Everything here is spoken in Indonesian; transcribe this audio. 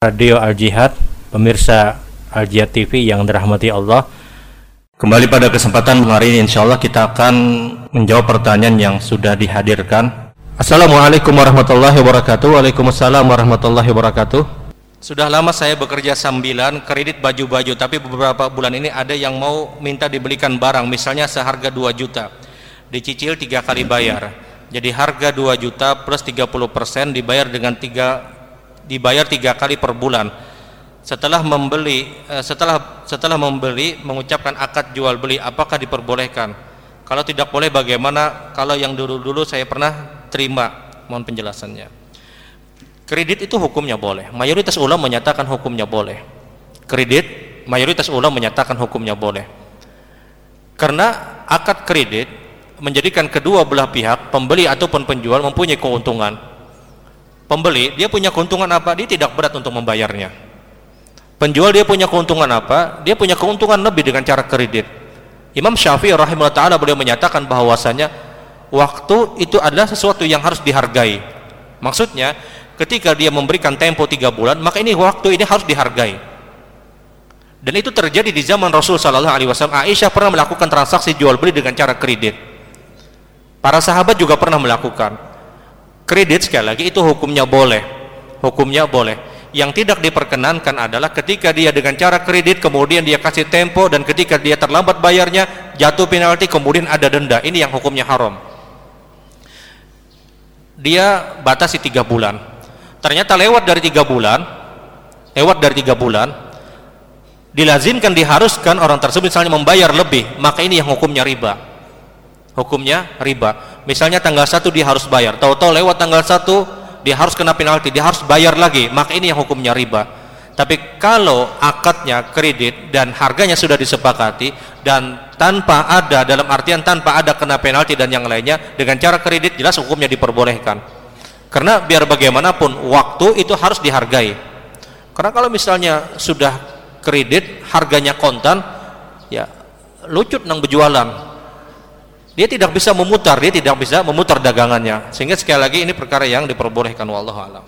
Radio Al Jihad, pemirsa Al Jihad TV yang dirahmati Allah. Kembali pada kesempatan hari ini insya Allah kita akan menjawab pertanyaan yang sudah dihadirkan. Assalamualaikum warahmatullahi wabarakatuh. Waalaikumsalam warahmatullahi wabarakatuh. Sudah lama saya bekerja sambilan kredit baju-baju, tapi beberapa bulan ini ada yang mau minta dibelikan barang, misalnya seharga 2 juta, dicicil tiga kali bayar. Jadi harga 2 juta plus 30% dibayar dengan tiga dibayar tiga kali per bulan. Setelah membeli eh, setelah setelah membeli mengucapkan akad jual beli apakah diperbolehkan? Kalau tidak boleh bagaimana? Kalau yang dulu-dulu saya pernah terima. Mohon penjelasannya. Kredit itu hukumnya boleh. Mayoritas ulama menyatakan hukumnya boleh. Kredit mayoritas ulama menyatakan hukumnya boleh. Karena akad kredit menjadikan kedua belah pihak pembeli ataupun penjual mempunyai keuntungan pembeli dia punya keuntungan apa? Dia tidak berat untuk membayarnya. Penjual dia punya keuntungan apa? Dia punya keuntungan lebih dengan cara kredit. Imam Syafi'i rahimahullah ta'ala beliau menyatakan bahwasanya waktu itu adalah sesuatu yang harus dihargai. Maksudnya ketika dia memberikan tempo tiga bulan maka ini waktu ini harus dihargai. Dan itu terjadi di zaman Rasul Sallallahu Alaihi Wasallam. Aisyah pernah melakukan transaksi jual beli dengan cara kredit. Para sahabat juga pernah melakukan kredit sekali lagi itu hukumnya boleh. Hukumnya boleh. Yang tidak diperkenankan adalah ketika dia dengan cara kredit kemudian dia kasih tempo dan ketika dia terlambat bayarnya jatuh penalti kemudian ada denda. Ini yang hukumnya haram. Dia batasi tiga bulan. Ternyata lewat dari tiga bulan lewat dari tiga bulan dilazimkan diharuskan orang tersebut misalnya membayar lebih maka ini yang hukumnya riba. Hukumnya riba misalnya tanggal 1 dia harus bayar. Tahu-tahu lewat tanggal 1 dia harus kena penalti dia harus bayar lagi. Maka ini yang hukumnya riba. Tapi kalau akadnya kredit dan harganya sudah disepakati dan tanpa ada dalam artian tanpa ada kena penalti dan yang lainnya dengan cara kredit jelas hukumnya diperbolehkan. Karena biar bagaimanapun waktu itu harus dihargai. Karena kalau misalnya sudah kredit harganya kontan ya lucut nang berjualan dia tidak bisa memutar dia tidak bisa memutar dagangannya. Sehingga sekali lagi ini perkara yang diperbolehkan wallahu alam